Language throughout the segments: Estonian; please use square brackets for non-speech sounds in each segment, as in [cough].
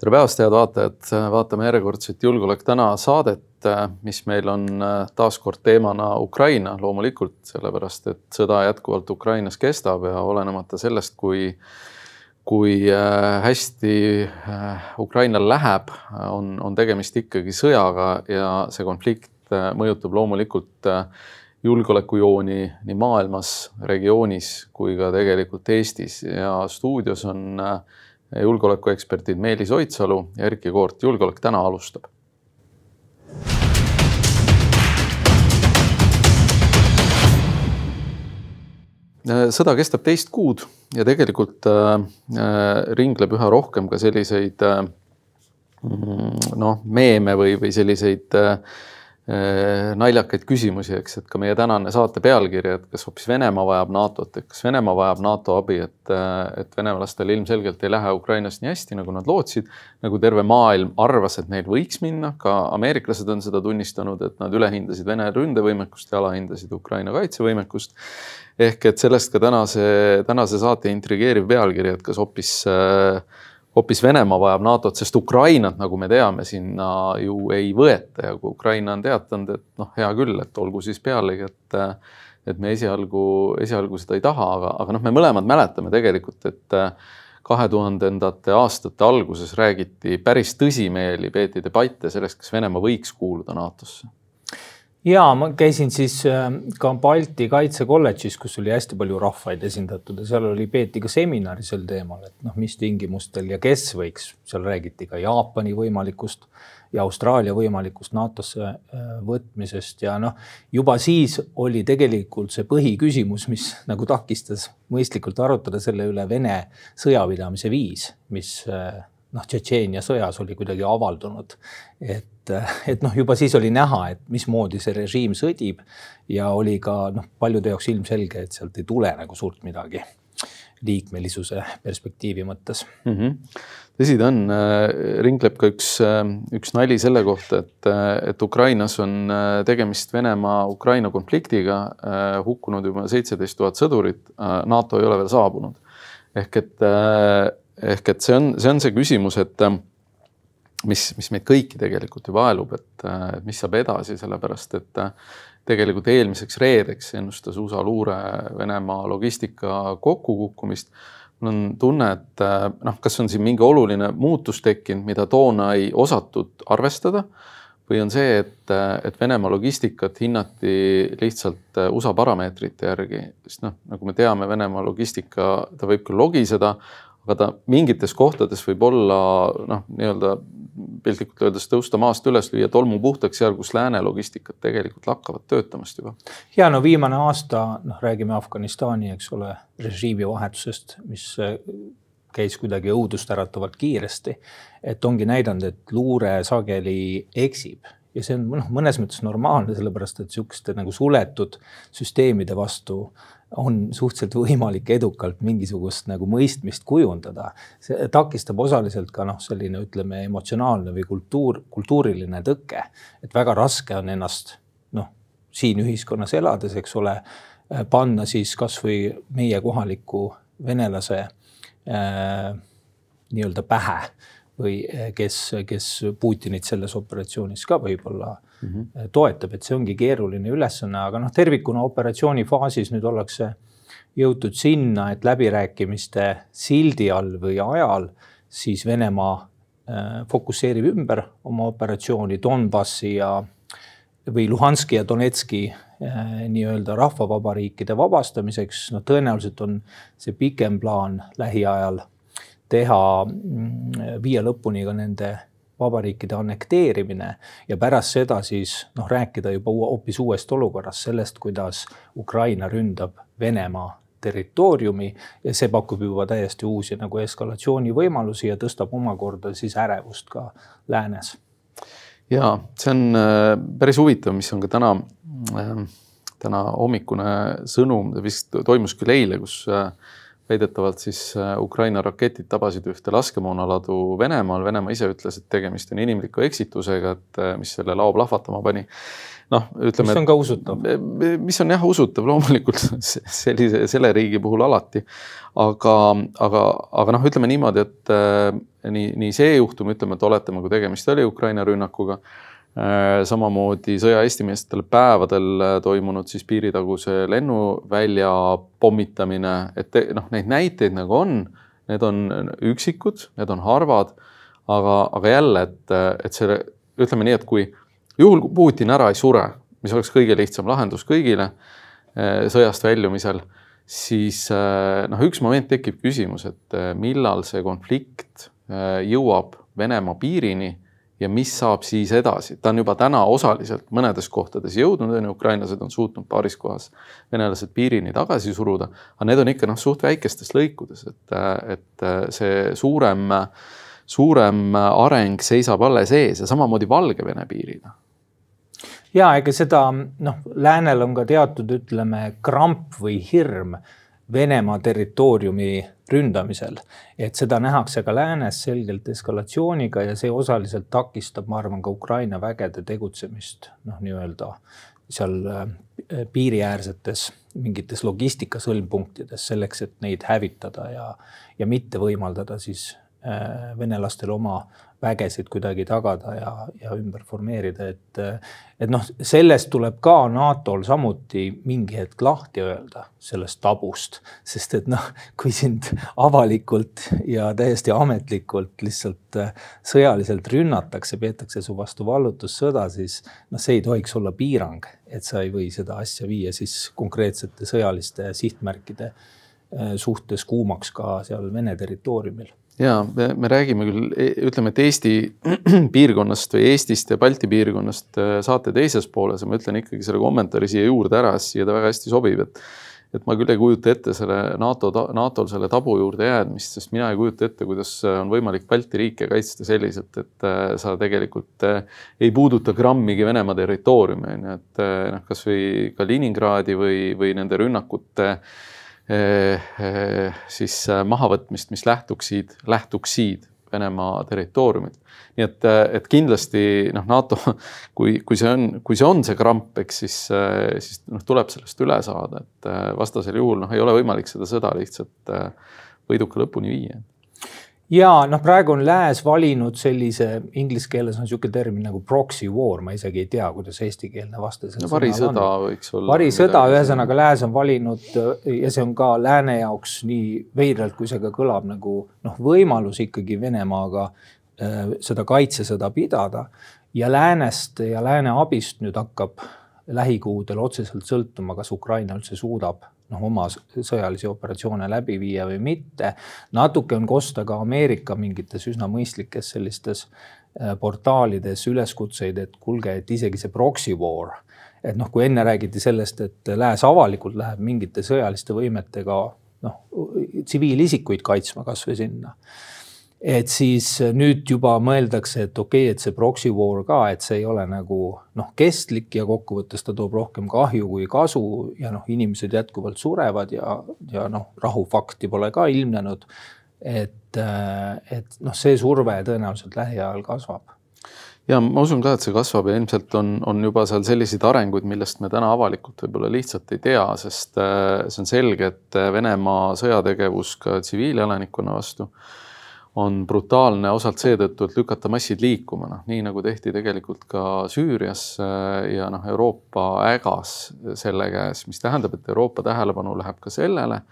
tere päevast, head vaatajad, vaatame järjekordset Julgeolek täna saadet, mis meil on taas kord teemana Ukraina loomulikult, sellepärast et sõda jätkuvalt Ukrainas kestab ja olenemata sellest, kui kui hästi Ukrainal läheb, on, on tegemist ikkagi sõjaga ja see konflikt mõjutab loomulikult julgeolekujooni nii maailmas, regioonis kui ka tegelikult Eestis. Ja stuudios on äh, julgeolekueksperdid Meelis Oidsalu ja Erkki Koort. julgeolek täna alustab. sõda kestab teist kuud ja tegelikult äh, äh ringleb üha rohkem ka selliseid äh, noh, meeme või, või selliseid naljakaid küsimusi, eks, et ka meie tänane saate pealkiri, et kas hoopis Venemaa vajab NATO-t, et kas Venemaa vajab NATO abi, et, et venelastel ilmselgelt ei lähe Ukrainas nii hästi, nagu nad lootsid. nagu terve maailm arvas, et neil võiks minna, ka ameeriklased on seda tunnistanud, et nad ülehindasid Vene ründevõimekust ja alahindasid Ukraina kaitsevõimekust. ehk et sellest ka tänase, tänase saate intrigeeriv pealkiri, et kas hoopis äh, hoopis Venemaa vajab NATO-t, sest Ukrainat, nagu me teame, sinna ju ei võeta. Ja kui Ukraina on teatanud, et noh, hea küll, et olgu siis pealegi, et et me esialgu, esialgu seda ei taha, aga, aga noh, me mõlemad mäletame tegelikult, et kahe tuhandendate aastate alguses räägiti päris tõsimeeli, peeti debatte sellest, kas Venemaa võiks kuuluda NATO-sse ja ma käisin siis äh, ka Balti Kaitsekolledžis, kus oli hästi palju rahvaid esindatud ja seal oli, peeti ka seminari sel teemal, et noh, mis tingimustel ja kes võiks, seal räägiti ka Jaapani võimalikust ja Austraalia võimalikust NATO-sse äh, võtmisest ja noh, juba siis oli tegelikult see põhiküsimus, mis [laughs] nagu takistas mõistlikult arutada selle üle Vene sõjapidamise viis, mis äh, noh, Tšetšeenia sõjas oli kuidagi avaldunud. et, et noh, juba siis oli näha, et mismoodi see režiim sõdib ja oli ka noh, paljude jaoks ilmselge, et sealt ei tule nagu suurt midagi liikmelisuse perspektiivi mõttes mm. -hmm. tõsi ta on, ringleb ka üks, üks nali selle kohta, et, et Ukrainas on tegemist Venemaa-Ukraina konfliktiga, hukkunud juba seitseteist tuhat sõdurit. NATO ei ole veel saabunud ehk et ehk et see on, see on see küsimus, et ähm, mis, mis meid kõiki tegelikult ju vaelub, et äh, mis saab edasi, sellepärast et äh, tegelikult eelmiseks reedeks ennustas USA luure Venemaa logistika kokkukukkumist. mul on tunne, et äh, noh, kas on siin mingi oluline muutus tekkinud, mida toona ei osatud arvestada või on see, et, et Venemaa logistikat hinnati lihtsalt USA parameetrite järgi, sest noh, nagu me teame, Venemaa logistika, ta võib küll logiseda, aga ta mingites kohtades võib olla noh, nii-öelda piltlikult öeldes tõusta maast üles, lüüa tolmu puhtaks seal, kus lääne logistikad tegelikult lakkavad töötamast juba. ja no viimane aasta, noh, räägime Afganistani, eks ole, režiimi vahetusest, mis äh, käis kuidagi õudustäratavalt kiiresti. et ongi näidanud, et luure sageli eksib ja see on noh, mõnes mõttes normaalne, sellepärast et sihukeste nagu suletud süsteemide vastu on suhteliselt võimalik edukalt mingisugust nagu mõistmist kujundada. see takistab osaliselt ka noh, selline ütleme emotsionaalne või kultuur, kultuuriline tõke, et väga raske on ennast noh, siin ühiskonnas elades, eks ole, panna siis kasvõi meie kohaliku venelase äh, nii-öelda pähe või kes, kes Putinit selles operatsioonis ka võib-olla mm -hmm. toetab, et see ongi keeruline ülesanne, aga noh, tervikuna operatsiooni faasis nüüd ollakse jõutud sinna, et läbirääkimiste sildi all või ajal siis Venemaa äh, fokusseerib ümber oma operatsiooni Donbassi ja või Luhanski ja Donetski nii-öelda rahvavabariikide vabastamiseks. no tõenäoliselt on see pikem plaan lähiajal teha, mm, viia lõpuni ka nende vabariikide annekteerimine ja pärast seda siis noh, rääkida juba hoopis uuest olukorrast, sellest, kuidas Ukraina ründab Venemaa territooriumi ja see pakub juba täiesti uusi nagu eskalatsiooni võimalusi ja tõstab omakorda siis ärevust ka läänes. ja see on äh, päris huvitav, mis on ka täna, äh, täna hommikune sõnum, vist toimus küll eile, kus äh, väidetavalt siis äh, Ukraina raketid tabasid ühte laskemoonaladu Venemaal, Venemaa ise ütles, et tegemist on inimliku eksitusega, et äh, mis selle lao plahvatama pani. noh, ütleme. mis on ka usutav. mis on jah usutav loomulikult [laughs] sellise, selle riigi puhul alati. aga, aga, aga noh, ütleme niimoodi, et äh, nii, nii see juhtum, ütleme, et oletame, kui tegemist oli Ukraina rünnakuga Äh, samamoodi sõja esimestel päevadel äh, toimunud siis piiritaguse lennuvälja pommitamine, et noh, neid näiteid nagu on, need on üksikud, need on harvad, aga, aga jälle, et, et see, ütleme nii, et kui juhul, kui Putin ära ei sure, mis oleks kõige lihtsam lahendus kõigile äh, sõjast väljumisel, siis noh, üks moment tekib küsimus, et millal see konflikt jõuab Venemaa piirini ja mis saab siis edasi, ta on juba täna osaliselt mõnedes kohtades jõudnud, on ju, ukrainlased on suutnud paaris kohas venelased piirini tagasi suruda, aga need on ikka noh, suht väikestes lõikudes, et, et see suurem, suurem areng seisab alles ees ja samamoodi Valgevene piiril ja ega seda noh, läänel on ka teatud, ütleme, kramp või hirm Venemaa territooriumi ründamisel. et seda nähakse ka läänes selgelt eskalatsiooniga ja see osaliselt takistab, ma arvan, ka Ukraina vägede tegutsemist, noh, nii-öelda seal äh, piiriäärsetes mingites logistikasõlmpunktides selleks, et neid hävitada ja, ja mitte võimaldada siis äh, venelastel oma vägesid kuidagi tagada ja, ja ümber formeerida, et, et noh, sellest tuleb ka NATO-l samuti mingi hetk lahti öelda, sellest tabust, sest et noh, kui sind avalikult ja täiesti ametlikult lihtsalt äh, sõjaliselt rünnatakse, peetakse su vastu vallutussõda, siis noh, see ei tohiks olla piirang, et sa ei või seda asja viia siis konkreetsete sõjaliste sihtmärkide äh, suhtes kuumaks ka seal Vene territooriumil ja me, me räägime küll, e, ütleme, et Eesti [clears throat] piirkonnast või Eestist ja Balti piirkonnast äh, saate teises pooles ja ma ütlen ikkagi selle kommentaari siia juurde ära, siia ta väga hästi sobib, et et ma küll ei kujuta ette selle NATO, NATO-l selle tabu juurde jäädmist, sest mina ei kujuta ette, kuidas on võimalik Balti riike kaitsta selliselt, et äh, sa tegelikult äh, ei puuduta grammigi Venemaa territooriumi, on ju, et noh, kasvõi Kaliningradi või, või nende rünnakute äh, siis äh, mahavõtmist, mis lähtuksid, lähtuksid Venemaa territooriumilt. nii et, et kindlasti noh, NATO, [laughs] kui, kui see on, kui see on see kramp, eks siis, siis noh, tuleb sellest üle saada, et vastasel juhul noh, ei ole võimalik seda sõda lihtsalt võiduka lõpuni viia ja noh, praegu on lääs valinud sellise, inglise keeles on niisugune termin nagu proxy war, ma isegi ei tea, kuidas eestikeelne vaste no, varisõda võiks olla. varisõda, ühesõnaga lääs on valinud ja see on ka lääne jaoks nii veidralt, kui see ka kõlab nagu noh, võimalus ikkagi Venemaaga äh, seda kaitsesõda pidada ja läänest ja lääne abist nüüd hakkab lähikuudel otseselt sõltuma, kas Ukraina üldse suudab noh, oma sõjalisi operatsioone läbi viia või mitte. natuke on kosta ka Ameerika mingites üsna mõistlikes sellistes äh, portaalides üleskutseid, et kuulge, et isegi see proxy war, et noh, kui enne räägiti sellest, et lääs avalikult läheb mingite sõjaliste võimetega noh, tsiviilisikuid kaitsma kasvõi sinna et siis nüüd juba mõeldakse, et okei okay,, et see proxy war ka, et see ei ole nagu noh, kestlik ja kokkuvõttes ta toob rohkem kahju kui kasu ja noh, inimesed jätkuvalt surevad ja, ja noh, rahufakti pole ka ilmnenud. et, et noh, see surve tõenäoliselt lähiajal kasvab ja ma usun ka, et see kasvab ja ilmselt on, on juba seal selliseid arenguid, millest me täna avalikult võib-olla lihtsalt ei tea, sest äh, see on selge, et Venemaa sõjategevus ka tsiviilelanikkonna vastu on brutaalne osalt seetõttu, et lükata massid liikuma, noh nii nagu tehti tegelikult ka Süürias äh, ja noh, Euroopa ägas selle käes, mis tähendab, et Euroopa tähelepanu läheb ka sellele.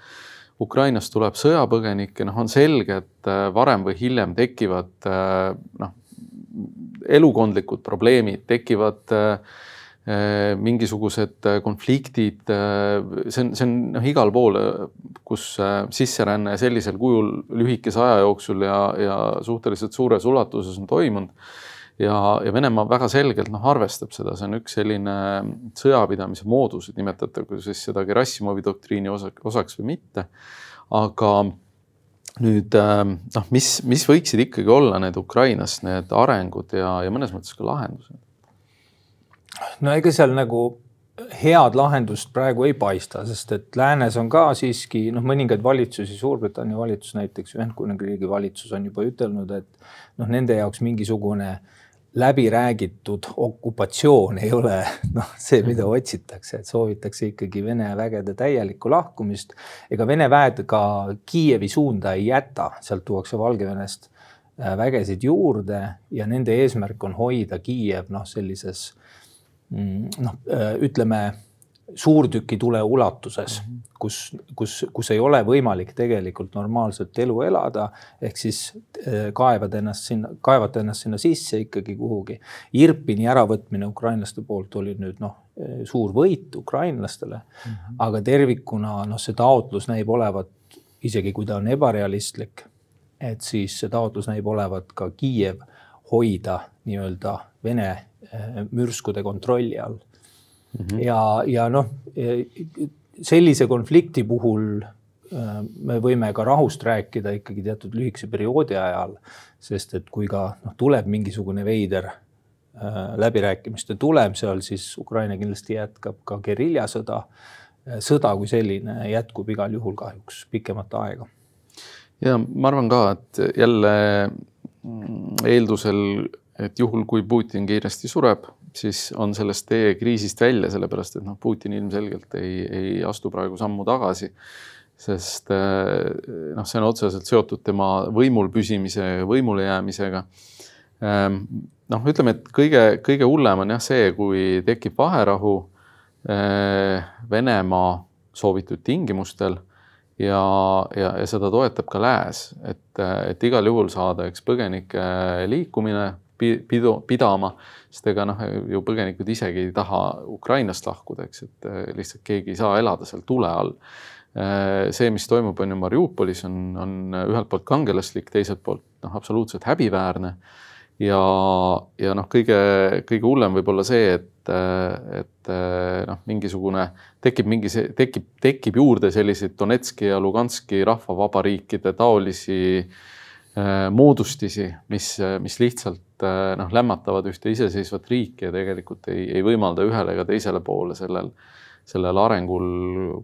Ukrainast tuleb sõjapõgenikke, noh, on selge, et äh, varem või hiljem tekivad äh, noh, elukondlikud probleemid, tekivad äh, mingisugused äh, konfliktid, äh, see on, see on noh, igal pool, kus sisseränne sellisel kujul lühikese aja jooksul ja, ja suhteliselt suures ulatuses on toimunud. ja, ja Venemaa väga selgelt noh, arvestab seda, see on üks selline sõjapidamise moodus, et nimetatakse siis seda Gerassimovi doktriini osaks, osaks või mitte. aga nüüd noh, mis, mis võiksid ikkagi olla need Ukrainas need arengud ja, ja mõnes mõttes ka lahendused? No ega seal nagu head lahendust praegu ei paista, sest et läänes on ka siiski noh, mõningaid valitsusi, Suurbritannia valitsus näiteks, Ühendkuningriigi valitsus on juba ütelnud, et noh, nende jaoks mingisugune läbiräägitud okupatsioon ei ole noh, see, mida mhm. otsitakse, et soovitakse ikkagi Vene vägede täielikku lahkumist. ega Vene väed ka Kiievi suunda ei jäta, sealt tuuakse Valgevenest äh, vägesid juurde ja nende eesmärk on hoida Kiiev noh, sellises Mm, noh, äh, ütleme suurtükitule ulatuses, mhm. kus, kus, kus ei ole võimalik tegelikult normaalset elu elada, ehk siis äh, kaevad ennast sinna, kaevata ennast sinna sisse ikkagi kuhugi. Irpini äravõtmine ukrainlaste poolt oli nüüd noh, äh, suur võit ukrainlastele mm, -hmm. aga tervikuna noh, see taotlus näib olevat, isegi kui ta on ebarealistlik, et siis see taotlus näib olevat ka Kiiev hoida nii-öelda Vene Äh, mürskude kontrolli all mm. -hmm. ja, ja noh, sellise konflikti puhul äh, me võime ka rahust rääkida ikkagi teatud lühikese perioodi ajal, sest et kui ka noh, tuleb mingisugune veider äh, läbirääkimiste tulem seal, siis Ukraina kindlasti jätkab ka geriljasõda. sõda kui selline jätkub igal juhul kahjuks pikemat aega. ja ma arvan ka, et jälle mm, eeldusel et juhul, kui Putin kiiresti sureb, siis on sellest tee kriisist välja, sellepärast et noh, Putin ilmselgelt ei, ei astu praegu sammu tagasi. sest eh, noh, see on otseselt seotud tema võimul püsimise, võimule jäämisega. Ehm, noh, ütleme, et kõige, kõige hullem on jah see, kui tekib vaherahu eh, Venemaa soovitud tingimustel ja, ja, ja seda toetab ka lääs, et, et igal juhul saada üks põgenike liikumine pidu, pidama, sest ega noh, ju põgenikud isegi ei taha Ukrainast lahkuda, eks, et eh, lihtsalt keegi ei saa elada seal tule all. Eh, see, mis toimub, on ju Mariupolis, on, on ühelt poolt kangelaslik, teiselt poolt noh, absoluutselt häbiväärne. ja, ja noh, kõige, kõige hullem võib olla see, et, et noh, mingisugune tekib mingi, tekib, tekib juurde selliseid Donetski ja Luganski rahvavabariikide taolisi moodustisi, mis, mis lihtsalt Äh, noh, lämmatavad ühte iseseisvat riiki ja tegelikult ei, ei võimalda ühele ega teisele poole sellel, sellel arengul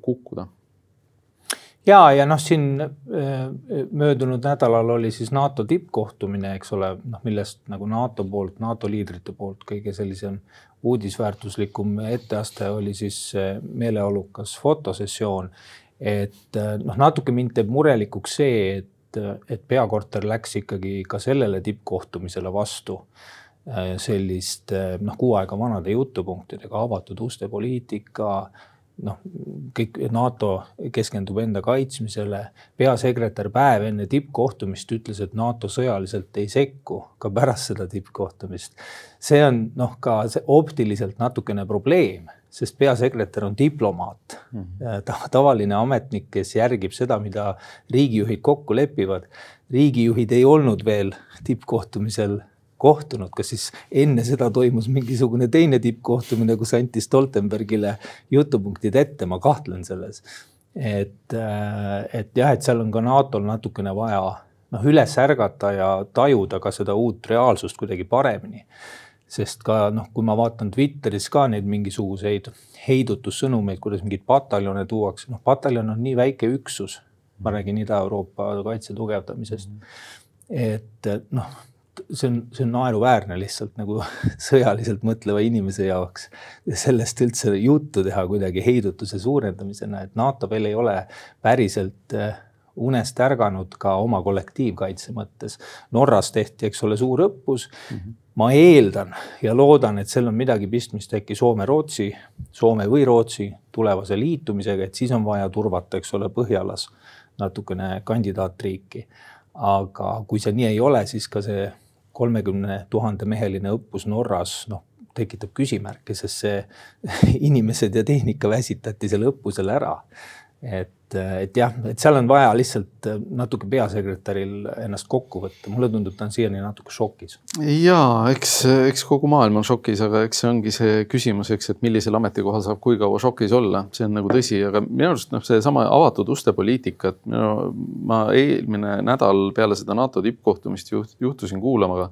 kukkuda ja, ja noh, siin äh, möödunud nädalal oli siis NATO tippkohtumine, eks ole, noh, millest nagu NATO poolt, NATO liidrite poolt kõige sellisem uudisväärtuslikum etteaste oli siis meeleolukas fotosessioon. et äh, noh, natuke mind teeb murelikuks see, et et, peakorter läks ikkagi ka sellele tippkohtumisele vastu äh, sellist äh, noh, kuu aega vanade jutupunktidega, avatud uste poliitika, noh, kõik NATO keskendub enda kaitsmisele. peasekretär päev enne tippkohtumist ütles, et NATO sõjaliselt ei sekku ka pärast seda tippkohtumist. see on noh, ka optiliselt natukene probleem sest peasekretär on diplomaat mm, -hmm. tavaline ametnik, kes järgib seda, mida riigijuhid kokku lepivad. riigijuhid ei olnud veel tippkohtumisel kohtunud, kas siis enne seda toimus mingisugune teine tippkohtumine, kus anti Stoltenbergile jutupunktid ette, ma kahtlen selles. et, äh, et jah, et seal on ka NATO-l natukene vaja noh, üles ärgata ja tajuda ka seda uut reaalsust kuidagi paremini sest ka noh, kui ma vaatan Twitteris ka neid mingisuguseid heidutussõnumeid, kuidas mingeid pataljone tuuakse, noh, pataljon on nii väike üksus, ma räägin Ida-Euroopa kaitse tugevdamisest. et noh, see on, see on naeruväärne lihtsalt nagu [laughs] sõjaliselt mõtleva inimese jaoks sellest üldse juttu teha kuidagi heidutuse suurendamisena, et NATO veel ei ole päriselt eh, unest ärganud ka oma kollektiivkaitse mõttes. Norras tehti, eks ole, suur õppus mm. -hmm ma eeldan ja loodan, et seal on midagi pistmist äkki Soome-Rootsi, Soome või Rootsi tulevase liitumisega, et siis on vaja turvata, eks ole, Põhjalas natukene kandidaatriiki. aga kui see nii ei ole, siis ka see kolmekümne tuhande meheline õppus Norras, noh, tekitab küsimärke, sest see [laughs] inimesed ja tehnika väsitati seal õppusel ära. et et jah, et seal on vaja lihtsalt natuke peasekretäril ennast kokku võtta, mulle tundub, ta on siiani natuke šokis. ja eks, eks kogu maailm on šokis, aga eks see ongi see küsimus, eks, et millisel ametikohal saab kui kaua šokis olla, see on nagu tõsi, aga minu arust noh, seesama avatud uste poliitika, et minu, ma eelmine nädal peale seda NATO tippkohtumist juht, juhtusin kuulama ka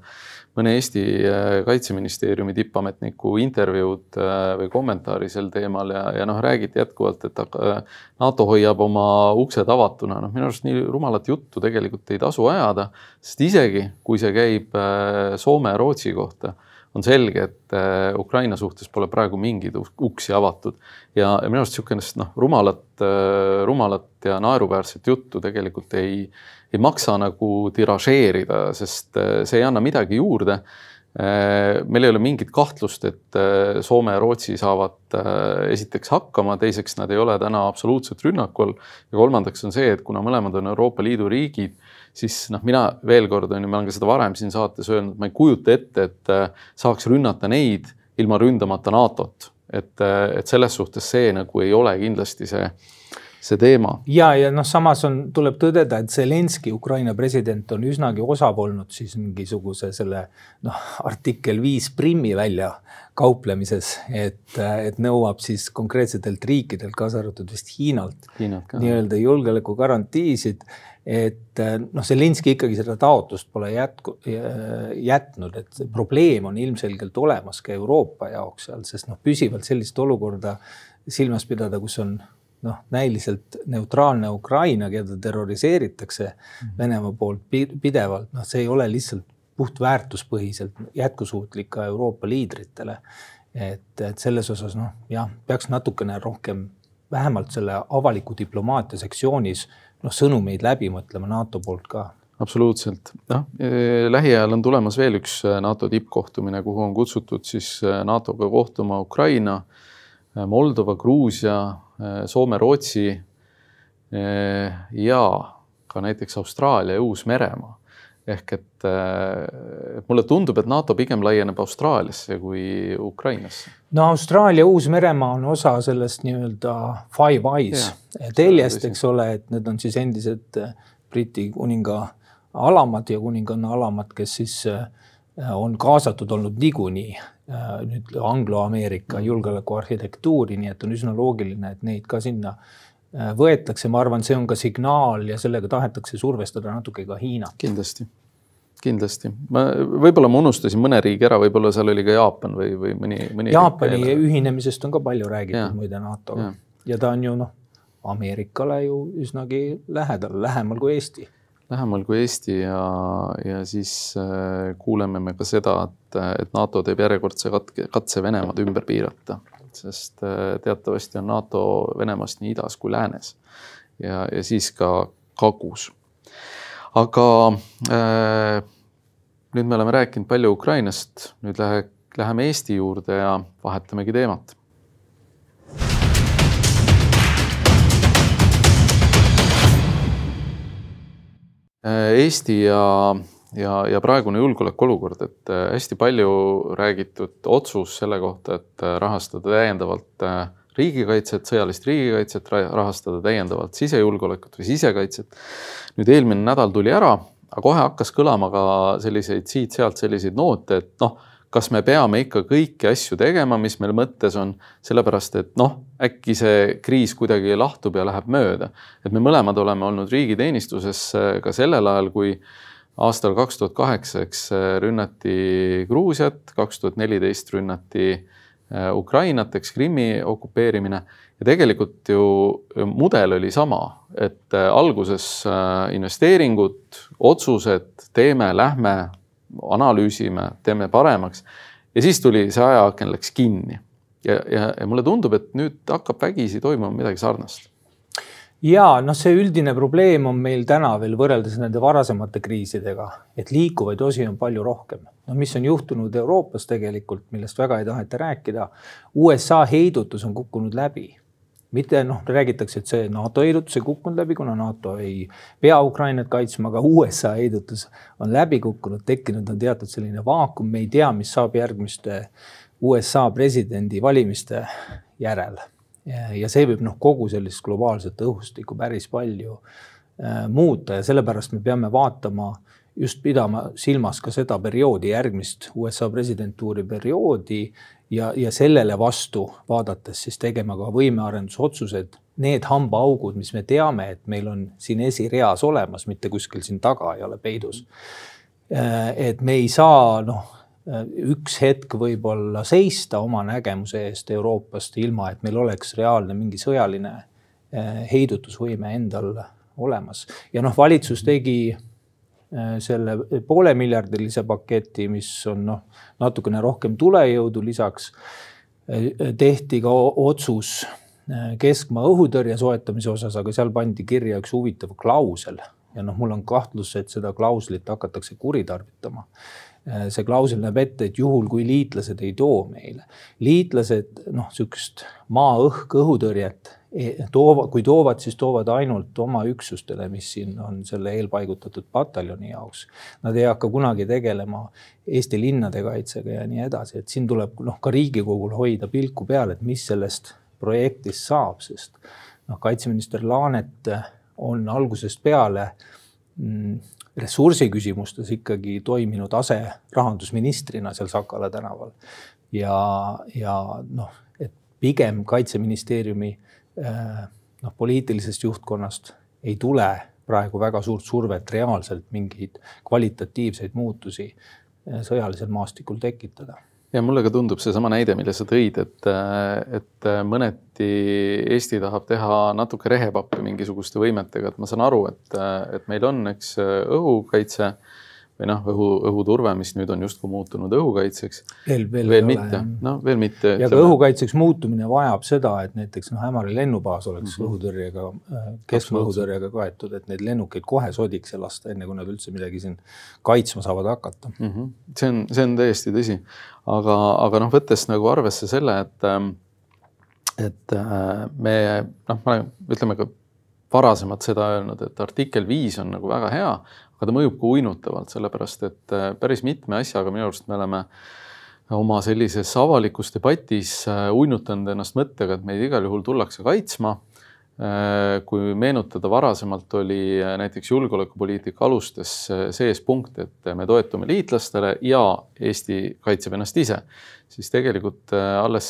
mõne Eesti äh, kaitseministeeriumi tippametniku intervjuud äh, või kommentaari sel teemal ja, ja noh, räägiti jätkuvalt, et äh, NATO hoiab oma uksed avatuna, noh, minu arust nii rumalat juttu tegelikult ei tasu ajada, sest isegi kui see käib Soome ja Rootsi kohta, on selge, et Ukraina suhtes pole praegu mingeid uksi avatud ja, minu arust niisugune noh, rumalat, rumalat ja naeruväärset juttu tegelikult ei ei maksa nagu tiražeerida, sest äh, see ei anna midagi juurde. Äh, meil ei ole mingit kahtlust, et äh, Soome ja Rootsi saavad esiteks hakkama, teiseks nad ei ole täna absoluutselt rünnakul. Ja kolmandaks on see, et kuna mõlemad on Euroopa Liidu riigid, siis noh, mina veel kord on ju, ma olen ka seda varem siin saates öelnud, ma ei kujuta ette, et saaks rünnata neid ilma ründamata NATO-t, et, et selles suhtes see nagu ei ole kindlasti see see teema. ja, ja noh, samas on, tuleb tõdeda, et Zelenskõi, Ukraina president, on üsnagi osav olnud siis mingisuguse selle noh, artikkel viis primmi välja kauplemises, et, et nõuab siis konkreetsetelt riikidelt, kaasa arvatud vist Hiinalt, Hiinalt nii-öelda julgeolekugarantiisid et noh, Zelenskõi ikkagi seda taotlust pole jätku, jätnud, et probleem on ilmselgelt olemas ka Euroopa jaoks seal, sest noh, püsivalt sellist olukorda silmas pidada, kus on noh, näiliselt neutraalne Ukraina, keda terroriseeritakse mm -hmm. Venemaa poolt pidevalt, noh, see ei ole lihtsalt puht väärtuspõhiselt jätkusuutlik ka Euroopa liidritele. et, et selles osas noh, jah, peaks natukene rohkem vähemalt selle avaliku diplomaatia sektsioonis noh, sõnumeid läbi mõtlema NATO poolt ka absoluutselt, noh lähiajal on tulemas veel üks äh, NATO tippkohtumine, kuhu on kutsutud siis äh, NATO-ga kohtuma Ukraina, Moldova, Gruusia, Äh, Soome, Rootsi äh, ja ka näiteks Austraalia ja Uus-Meremaa. ehk et äh, mulle tundub, et NATO pigem laieneb Austraaliasse kui Ukrainasse. no Austraalia, Uus-Meremaa on osa sellest nii-öelda Five Eyes teljest, eks ole, et need on siis endised Briti kuninga alamad ja kuninganna alamad, kes siis on kaasatud olnud niikuinii Äh, nüüd Anglo-Ameerika mm. julgeolekuarhitektuuri, nii et on üsna loogiline, et neid ka sinna äh, võetakse, ma arvan, see on ka signaal ja sellega tahetakse survestada natuke ka Hiinat. kindlasti, kindlasti. ma, võib-olla ma unustasin mõne riigi ära, võib-olla seal oli ka Jaapan või, või mõni, mõni. Jaapani ühinemisest on ka palju räägitud muide NATO-ga ja. ja ta on ju noh, Ameerikale ju üsnagi lähedal, lähemal kui Eesti lähemal kui Eesti ja, ja siis äh, kuuleme me ka seda, et, et NATO teeb järjekordse katke, katse Venemaad ümber piirata, sest äh, teatavasti on NATO Venemaast nii idas kui läänes ja, ja siis ka kagus. aga äh, nüüd me oleme rääkinud palju Ukrainast, nüüd lähe, läheme Eesti juurde ja vahetamegi teemat Eesti ja, ja, ja praegune julgeolekuolukord, et äh, hästi palju räägitud otsus selle kohta, et äh, rahastada täiendavalt riigikaitset, sõjalist riigikaitset, rahastada täiendavalt sisejulgeolekut või sisekaitset. nüüd eelmine nädal tuli ära, aga kohe hakkas kõlama ka selliseid siit-sealt selliseid noote, et noh kas me peame ikka kõiki asju tegema, mis meil mõttes on, sellepärast et noh, äkki see kriis kuidagi lahtub ja läheb mööda. et me mõlemad oleme olnud riigiteenistuses äh, ka sellel ajal, kui aastal kaks tuhat kaheksa, eks äh, rünnati Gruusiat, kaks tuhat neliteist rünnati äh, Ukrainat, eks Krimmi okupeerimine ja tegelikult ju mudel oli sama, et alguses investeeringud, otsused, teeme, lähme analüüsime, teeme paremaks. ja siis tuli see ajaaken läks kinni ja, ja, ja mulle tundub, et nüüd hakkab vägisi toimuma midagi sarnast ja noh, see üldine probleem on meil täna veel võrreldes nende varasemate kriisidega, et liikuvaid osi on palju rohkem. no mis on juhtunud Euroopas tegelikult, millest väga ei taheta rääkida. USA heidutus on kukkunud läbi mitte noh, räägitakse, et see NATO heidutus ei kukkunud läbi, kuna NATO ei pea Ukrainat kaitsma, aga USA heidutus on läbi kukkunud, tekkinud on teatud selline vaakum, me ei tea, mis saab järgmiste USA presidendivalimiste järel. ja see võib noh, kogu sellist globaalset õhustikku päris palju äh, muuta ja sellepärast me peame vaatama, just pidama silmas ka seda perioodi, järgmist USA presidentuuri perioodi ja, ja sellele vastu vaadates siis tegema ka võimearendusotsused, need hambaaugud, mis me teame, et meil on siin esireas olemas, mitte kuskil siin taga ei ole peidus. Äh, et me ei saa noh üks hetk võib-olla seista oma nägemuse eest Euroopast, ilma et meil oleks reaalne mingi sõjaline eh, heidutusvõime endal olemas. ja noh, valitsus tegi eh, selle poolemiljardilise paketi, mis on noh, natukene rohkem tulejõudu lisaks. Eh, tehti ka otsus keskmaa õhutõrje soetamise osas, aga seal pandi kirja üks huvitav klausel ja noh, mul on kahtlus, et seda klauslit hakatakse kuritarvitama Äh, see klausel näeb ette, et juhul kui liitlased ei too meile, liitlased noh, sihukest maa-õhk õhutõrjet e, toova, kui toovad, siis toovad ainult oma üksustele, mis siin on selle eelpaigutatud pataljoni jaoks. Nad ei hakka kunagi tegelema Eesti linnade kaitsega ja nii edasi, et siin tuleb noh, ka Riigikogul hoida pilku peal, et mis sellest projektist saab, sest noh, kaitseminister Laanet on algusest peale mm, ressursiküsimustes ikkagi toiminud ase rahandusministrina seal Sakala tänaval. ja, ja noh, et pigem kaitseministeeriumi äh, noh, poliitilisest juhtkonnast ei tule praegu väga suurt survet reaalselt mingeid kvalitatiivseid muutusi äh, sõjalisel maastikul tekitada ja mulle ka tundub seesama näide, mille sa tõid, et, et mõneti Eesti tahab teha natuke rehepappi mingisuguste võimetega, et ma saan aru, et, et meil on, eks õhukaitse või noh, õhu, õhuturve, mis nüüd on justkui muutunud õhukaitseks. veel, veel, veel mitte, noh veel mitte. ja ka õhukaitseks muutumine vajab seda, et näiteks noh, Ämari lennubaas oleks mm -hmm. õhutõrjega, äh, keskmaa õhutõrjega kaetud, et neid lennukeid kohe sodiks ja lasta, enne kui nad üldse midagi siin kaitsma saavad hakata mm. -hmm. see on, see on täiesti tõsi, aga, aga noh, võttes nagu arvesse selle, et ähm, et äh, me noh, ma ütleme ka varasemalt seda öelnud, et artikkel viis on nagu väga hea, aga ta mõjub ka uinutavalt, sellepärast et äh, päris mitme asjaga minu arust me oleme oma sellises avalikus debatis äh, uinutanud ennast mõttega, et meid igal juhul tullakse kaitsma kui meenutada, varasemalt oli äh, näiteks julgeolekupoliitika alustes äh, sees punkt, et me toetume liitlastele ja Eesti kaitseb ennast ise, siis tegelikult alles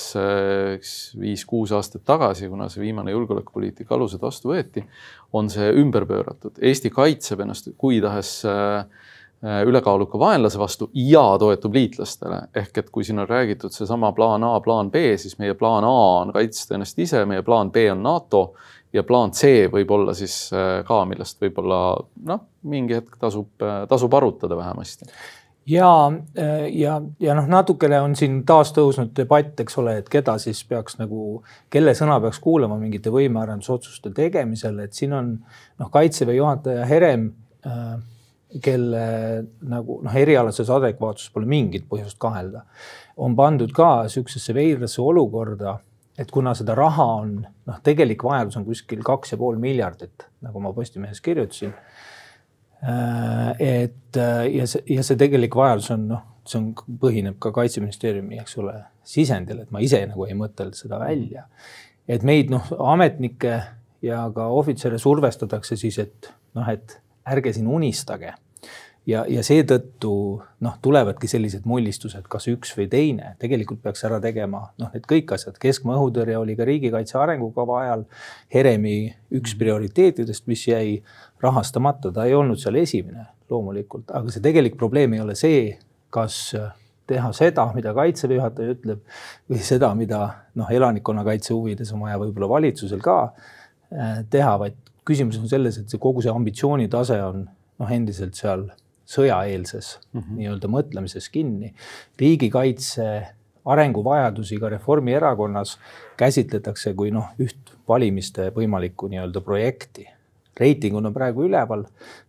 viis-kuus aastat tagasi, kuna see viimane julgeolekupoliitika alused vastu võeti, on see ümber pööratud. Eesti kaitseb ennast kui tahes ülekaaluka vaenlase vastu ja toetub liitlastele. ehk et kui siin on räägitud seesama plaan A, plaan B, siis meie plaan A on kaitsta ennast ise, meie plaan B on NATO ja plaan C võib olla siis äh, ka, millest võib-olla noh, mingi hetk tasub, äh, tasub arutada vähemasti. Ja, äh, ja, ja noh, natukene on siin taas tõusnud debatt, eks ole, et keda siis peaks nagu, kelle sõna peaks kuulama mingite võimearendusotsuste tegemisel, et siin on noh, kaitseväe juhataja Herem äh, kelle nagu noh, erialases adekvaatsuses pole mingit põhjust kahelda, on pandud ka niisugusesse veidrasse olukorda et kuna seda raha on, noh, tegelik vajadus on kuskil kaks ja pool miljardit, nagu ma Postimehes kirjutasin. Äh, et äh, ja see, ja see tegelik vajadus on noh, see on, põhineb ka kaitseministeeriumi, eks ole, sisendil, et ma ise nagu ei mõtelnud seda välja. et meid noh, ametnikke ja ka ohvitsere survestatakse siis, et noh, et ärge siin unistage ja, ja seetõttu noh, tulevadki sellised mullistused, kas üks või teine, tegelikult peaks ära tegema noh, need kõik asjad, keskmaa õhutõrje oli ka riigikaitse arengukava ajal. Heremi üks prioriteetidest, mis jäi rahastamata, ta ei olnud seal esimene loomulikult, aga see tegelik probleem ei ole see, kas teha seda, mida kaitseväe juhataja ütleb või seda, mida noh, elanikkonnakaitse huvides on vaja võib-olla valitsusel ka äh, teha, vaid küsimus on selles, et see kogu see ambitsioonitase on noh, endiselt seal sõjaeelses mm -hmm. nii-öelda mõtlemises kinni. riigikaitse arenguvajadusi ka Reformierakonnas käsitletakse kui noh, üht valimiste võimalikku nii-öelda projekti. reitingud on praegu üleval,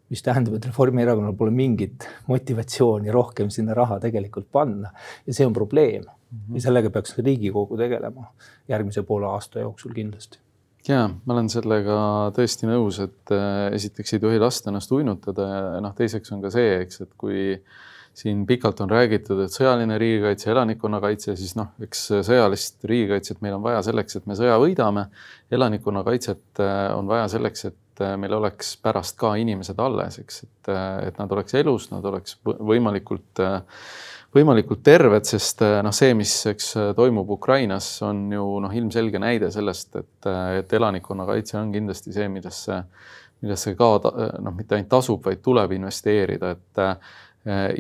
mis tähendab, et Reformierakonnal pole mingit motivatsiooni rohkem sinna raha tegelikult panna ja see on probleem mm. -hmm. ja sellega peaks Riigikogu tegelema järgmise poole aasta jooksul kindlasti ja ma olen sellega tõesti nõus, et äh, esiteks ei tohi lasta ennast uinutada ja noh, teiseks on ka see, eks, et kui siin pikalt on räägitud, et sõjaline riigikaitse, elanikkonnakaitse, siis noh, eks sõjalist riigikaitset meil on vaja selleks, et me sõja võidame. elanikkonnakaitset on vaja selleks, et meil oleks pärast ka inimesed alles, eks, et, et nad oleks elus, nad oleks võimalikult võimalikult terved, sest noh, see, mis, eks toimub Ukrainas, on ju noh, ilmselge näide sellest, et, et elanikkonnakaitse on kindlasti see, millesse, millesse ka noh, mitte ainult tasub, vaid tuleb investeerida, et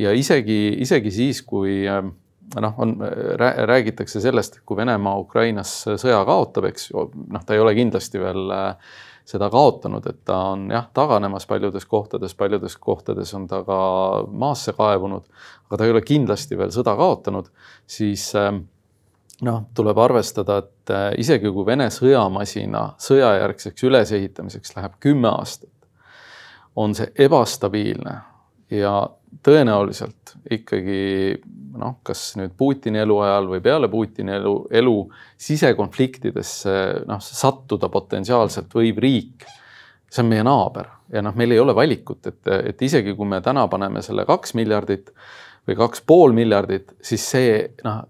ja isegi, isegi siis, kui noh, on, räägitakse sellest, et kui Venemaa Ukrainas sõja kaotab, eks noh, ta ei ole kindlasti veel seda kaotanud, et ta on jah, taganemas paljudes kohtades, paljudes kohtades on ta ka maasse kaevunud, aga ta ei ole kindlasti veel sõda kaotanud, siis noh, tuleb arvestada, et isegi kui Vene sõjamasina sõjajärgseks ülesehitamiseks läheb kümme aastat, on see ebastabiilne ja tõenäoliselt ikkagi noh, kas nüüd Putini eluajal või peale Putini elu, elu sisekonfliktidesse noh, sattuda potentsiaalselt võib riik. see on meie naaber ja noh, meil ei ole valikut, et, et isegi kui me täna paneme selle kaks miljardit või kaks pool miljardit, siis see noh,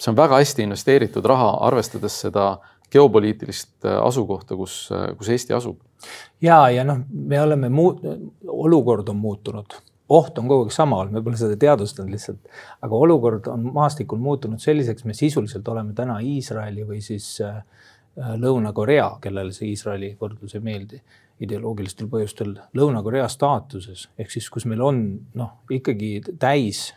see on väga hästi investeeritud raha, arvestades seda geopoliitilist asukohta, kus, kus Eesti asub. ja, ja noh, me oleme muut-, olukord on muutunud oht on kogu aeg sama olnud, me pole seda teadvustanud lihtsalt, aga olukord on maastikul muutunud selliseks, me sisuliselt oleme täna Iisraeli või siis äh, Lõuna-Korea, kellele see Iisraeli võrdlus ei meeldi ideoloogilistel põhjustel, Lõuna-Korea staatuses. Ehk siis, kus meil on noh, ikkagi täis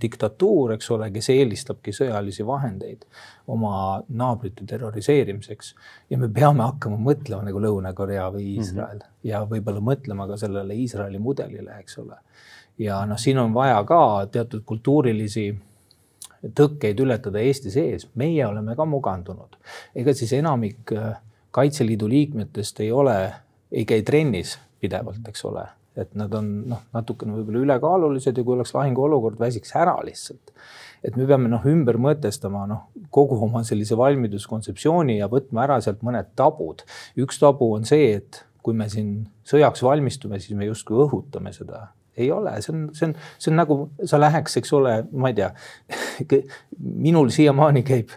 diktatuur, eks ole, kes eelistabki sõjalisi vahendeid oma naabrite terroriseerimiseks. ja me peame hakkama mõtlema nagu Lõuna-Korea või Iisrael mm -hmm. ja võib-olla mõtlema ka sellele Iisraeli mudelile, eks ole ja noh, siin on vaja ka teatud kultuurilisi tõkkeid ületada Eesti sees, meie oleme ka mugandunud. ega siis enamik äh, Kaitseliidu liikmetest ei ole, ei käi trennis pidevalt, eks ole, et nad on noh, natukene võib-olla ülekaalulised ja kui oleks lahinguolukord, väsiks ära lihtsalt. et me peame noh, ümber mõtestama noh, kogu oma sellise valmiduskontseptsiooni ja võtma ära sealt mõned tabud. üks tabu on see, et kui me siin sõjaks valmistume, siis me justkui õhutame seda ei ole, see on, see on, see on nagu sa läheks, eks ole, ma ei tea. minul siiamaani käib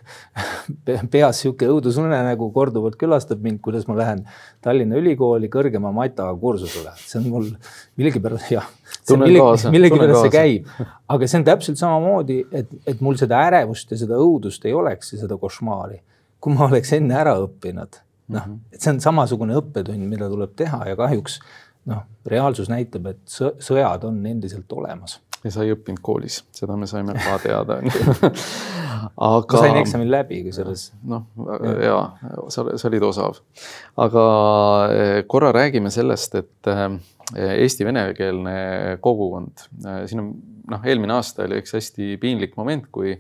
peas sihuke õudusunenägu, korduvalt külastab mind, kuidas ma lähen Tallinna Ülikooli kõrgema mataga kursusele, see on mul millegipärast jah. millegipärast millegi see käib, aga see on täpselt samamoodi, et, et mul seda ärevust ja seda õudust ei oleks ja seda košmaari, kui ma oleks enne ära õppinud. noh, mhm. et see on samasugune õppetund, mida tuleb teha ja kahjuks noh, reaalsus näitab, et sõjad on endiselt olemas. ja sa ei õppinud koolis, seda me saime ka teada [laughs] aga. sain eksamil läbi kusjuures. noh, ja sa, sa olid osav. aga eh, korra räägime sellest, et eh, Eesti venekeelne kogukond, eh, siin on noh, eelmine aasta oli üks hästi piinlik moment, kui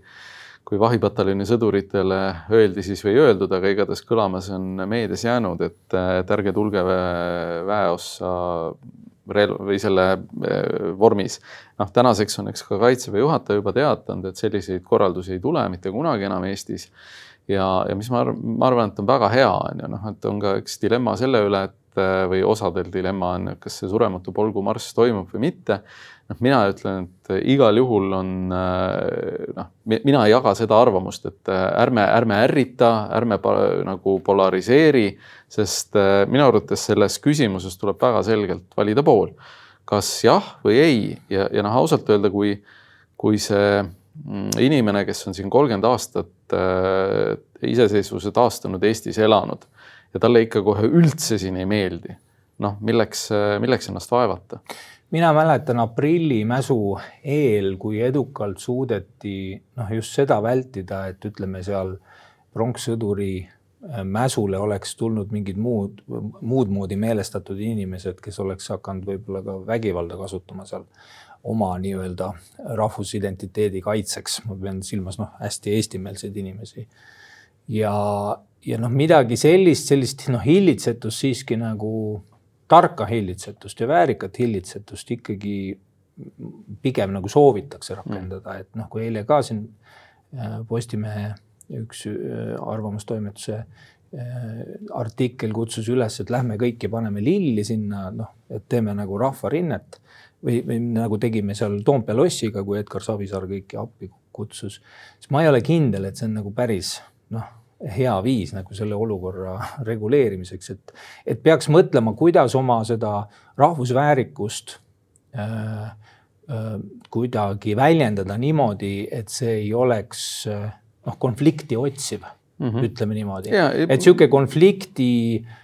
kui vahipataljoni sõduritele öeldi siis või ei öeldud, aga igatahes kõlama see on meedias jäänud, et, et ärge tulge väeossa relv või selle eh, vormis. noh, tänaseks on eks ka kaitseväe juhataja juba teatanud, et selliseid korraldusi ei tule mitte kunagi enam Eestis. ja, ja mis ma arvan, ma arvan, et on väga hea, on ju, noh, et on ka üks dilemma selle üle, et või osadel dilemma on, kas see surematu polgumarss toimub või mitte noh, mina ütlen, et igal juhul on äh, noh, mina ei jaga seda arvamust, et äh, ärme, ärme ärrita, ärme nagu polariseeri, sest äh, minu arvates selles küsimuses tuleb väga selgelt valida pool. kas jah või ei ja, ja noh, ausalt öelda, kui, kui see mm, inimene, kes on siin kolmkümmend aastat äh, iseseisvuse taastanud Eestis elanud ja talle ikka kohe üldse siin ei meeldi, noh, milleks, milleks ennast vaevata? Mina mäletan aprillimäsu eel, kui edukalt suudeti noh, just seda vältida, et ütleme seal pronkssõduri äh, mäsule oleks tulnud mingid muud, muud moodi meelestatud inimesed, kes oleks hakanud võib-olla ka vägivalda kasutama seal oma nii-öelda rahvusidentiteedi kaitseks, ma pean silmas noh, hästi eestimeelseid inimesi. ja, ja noh, midagi sellist, sellist noh, hillitsetust siiski nagu tarka hillitsetust ja väärikat hillitsetust ikkagi pigem nagu soovitakse rakendada, et noh, kui eile ka siin äh, Postimehe üks äh, arvamustoimetuse äh, artikkel kutsus üles, et lähme kõik ja paneme lilli sinna, noh, et teeme nagu rahvarinnet. või, või nagu tegime seal Toompea lossiga, kui Edgar Savisaar kõiki appi kutsus, siis ma ei ole kindel, et see on nagu päris noh, hea viis nagu selle olukorra [laughs] reguleerimiseks, et, et peaks mõtlema, kuidas oma seda rahvusväärikust äh, äh, kuidagi väljendada niimoodi, et see ei oleks äh, noh, konflikti otsiv mm, -hmm. ütleme niimoodi, et niisugune konflikti Äh,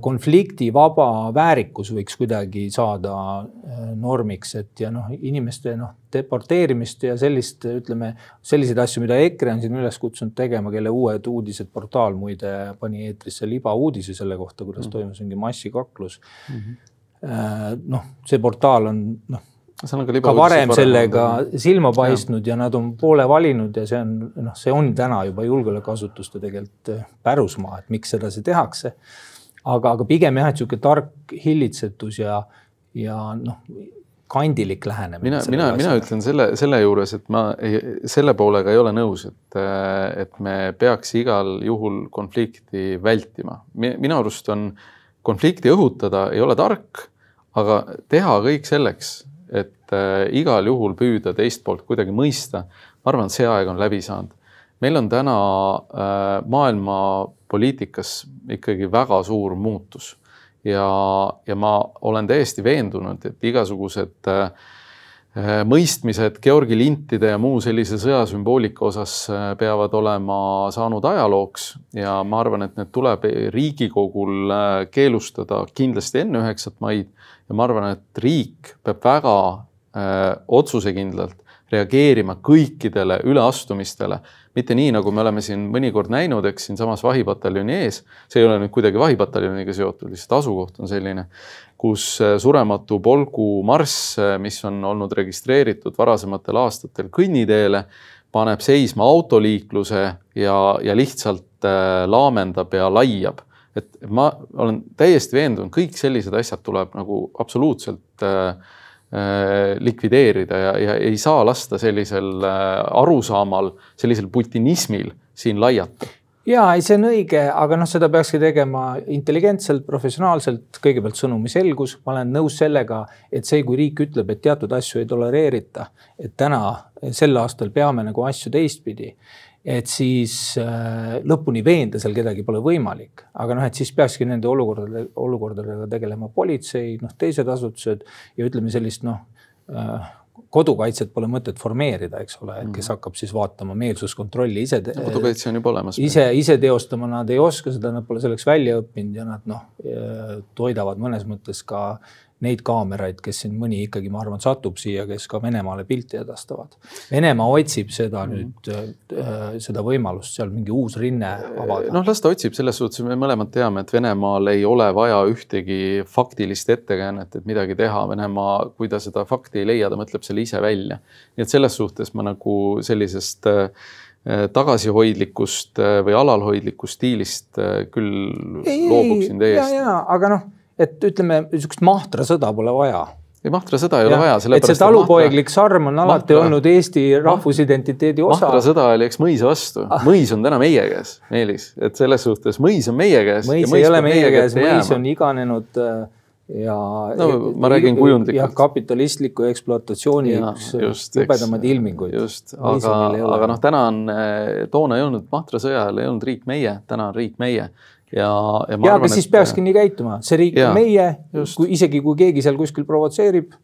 konfliktivaba väärikus võiks kuidagi saada äh, normiks, et ja noh, inimeste noh, deporteerimist ja sellist, ütleme selliseid asju, mida EKRE on siin üles kutsunud tegema, kelle Uued Uudised portaal muide pani eetrisse libauudise selle kohta, kuidas mm. toimus mingi massikaklus mm. -hmm. noh, see portaal on noh, ka, ka varem sellega silma paistnud ja. ja nad on poole valinud ja see on noh, see on täna juba julgeolekuasutuste tegelikult pärusmaa, et miks sedasi tehakse aga, aga pigem jah, et niisugune tark hillitsetus ja, ja noh, kandilik lähenemine. mina, mina, mina ütlen selle, selle juures, et ma ei, selle poolega ei ole nõus, et, et me peaks igal juhul konflikti vältima. minu arust on konflikti õhutada ei ole tark, aga teha kõik selleks, et igal juhul püüda teist poolt kuidagi mõista. ma arvan, et see aeg on läbi saanud. Meil on täna äh, maailma poliitikas ikkagi väga suur muutus. ja, ja ma olen täiesti veendunud, et igasugused äh, mõistmised Georgi lintide ja muu sellise sõjasümboolika osas äh, peavad olema saanud ajalooks. Ja ma arvan, et need tuleb Riigikogul äh, keelustada kindlasti enne üheksat maid. Ja ma arvan, et riik peab väga äh, otsusekindlalt reageerima kõikidele üleastumistele mitte nii, nagu me oleme siin mõnikord näinud, eks siinsamas vahipataljoni ees, see ei ole nüüd kuidagi vahipataljoniga seotud, lihtsalt asukoht on selline, kus äh, surematu polgu marss, äh, mis on olnud registreeritud varasematel aastatel kõnniteele, paneb seisma autoliikluse ja, ja lihtsalt äh, laamendab ja laiab. et ma olen täiesti veendunud, kõik sellised asjad tuleb nagu absoluutselt äh, likvideerida ja, ja ei saa lasta sellisel äh, arusaamal, sellisel putinismil siin laiata. Ja ei, see on õige, aga noh, seda peakski tegema intelligentselt, professionaalselt, kõigepealt sõnumi selgus, ma olen nõus sellega, et see, kui riik ütleb, et teatud asju ei tolereerita, et täna sel aastal peame nagu asju teistpidi et siis äh, lõpuni veenda seal kedagi pole võimalik, aga noh, et siis peakski nende olukordade, olukordadega tegelema politsei, noh, teised asutused ja ütleme sellist noh äh, kodukaitset pole mõtet formeerida, eks ole, et kes mhm. hakkab siis vaatama meelsuskontrolli ise kodukaitse on juba olemas. ise, ise teostama nad ei oska seda, nad pole selleks välja õppinud ja nad noh, äh, toidavad mõnes mõttes ka neid kaameraid, kes siin mõni ikkagi, ma arvan, satub siia, kes ka Venemaale pilti edastavad. Venemaa otsib seda mm -hmm. nüüd äh,, seda võimalust seal mingi uus rinne avada. noh, las ta otsib, selles suhtes me mõlemad teame, et Venemaal ei ole vaja ühtegi faktilist ettekäänet, et midagi teha. Venemaa, kui ta seda fakti ei leia, ta mõtleb selle ise välja. nii et selles suhtes ma nagu sellisest äh, tagasihoidlikust äh, või alalhoidlikust stiilist äh, küll ei, loobuksin täiesti. ja, ja, aga noh et ütleme, niisugust mahtra sõda pole vaja ei, mahtra sõda ei ja, ole vaja. et see talupoeglik mahtra, sarm on alati mahtra, olnud Eesti rahvusidentiteedi osa. mahtra sõda oli eks mõisa vastu ah., mõis on täna meie käes, Meelis, et selles suhtes mõis on meie käes. mõis ei ole meie käes, mõis on iganenud äh, ja. no ma räägin kujundlikult. jah, kapitalistliku ekspluatatsiooni üks jubedamaid ilminguid. just, aga, aga noh, täna on, äh, toona ei olnud mahtra sõja ajal ei olnud riik meie, täna on riik meie ja, ja ma ja, arvan, aga siis et... peakski nii käituma, see riik on meie, kui isegi kui keegi seal kuskil provotseerib,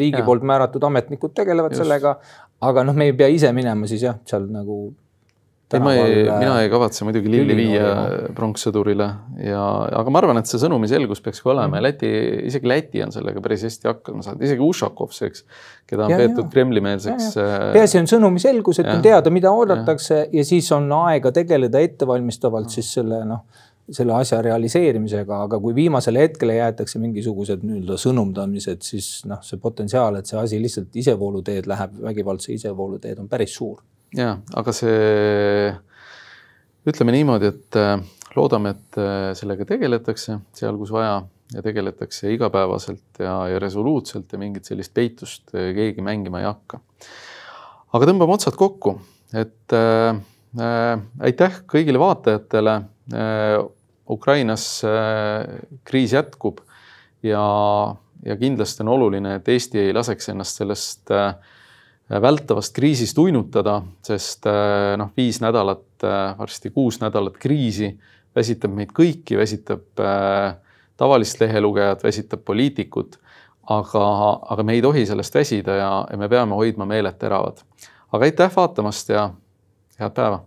riigi ja. poolt määratud ametnikud tegelevad just. sellega. aga noh, me ei pea ise minema siis jah, seal nagu. ei, ma ei, mina ei kavatse muidugi lilli viia pronkssõdurile ja, aga ma arvan, et see sõnumi selgus peaks ka olema ja Läti, isegi Läti on sellega päris hästi hakkama saanud, isegi Ušakovs, eks, keda on ja, peetud Kremli-meelseks. Äh, peaasi on sõnumi selgus, et ja, on teada, mida oodatakse ja. ja siis on aega tegeleda ettevalmistavalt siis selle noh selle asja realiseerimisega, aga kui viimasele hetkele jäetakse mingisugused nii-öelda sõnumdamised, siis noh, see potentsiaal, et see asi lihtsalt isevooluteed läheb, vägivaldse isevooluteed on päris suur. ja, aga see ütleme niimoodi, et äh, loodame, et äh, sellega tegeletakse seal, kus vaja ja tegeletakse igapäevaselt ja, ja resoluutselt ja mingit sellist peitust äh, keegi mängima ei hakka. aga tõmbame otsad kokku, et äh, aitäh kõigile vaatajatele äh, Ukrainas äh, kriis jätkub ja ja kindlasti on oluline, et Eesti ei laseks ennast sellest äh, vältavast kriisist uinutada, sest äh, noh, viis nädalat, varsti kuus nädalat kriisi väsitab meid kõiki, väsitab tavalist lehelugejat, väsitab poliitikut. aga, aga me ei tohi sellest väsida ja, ja me peame hoidma meeled teravad. aga aitäh vaatamast ja head päeva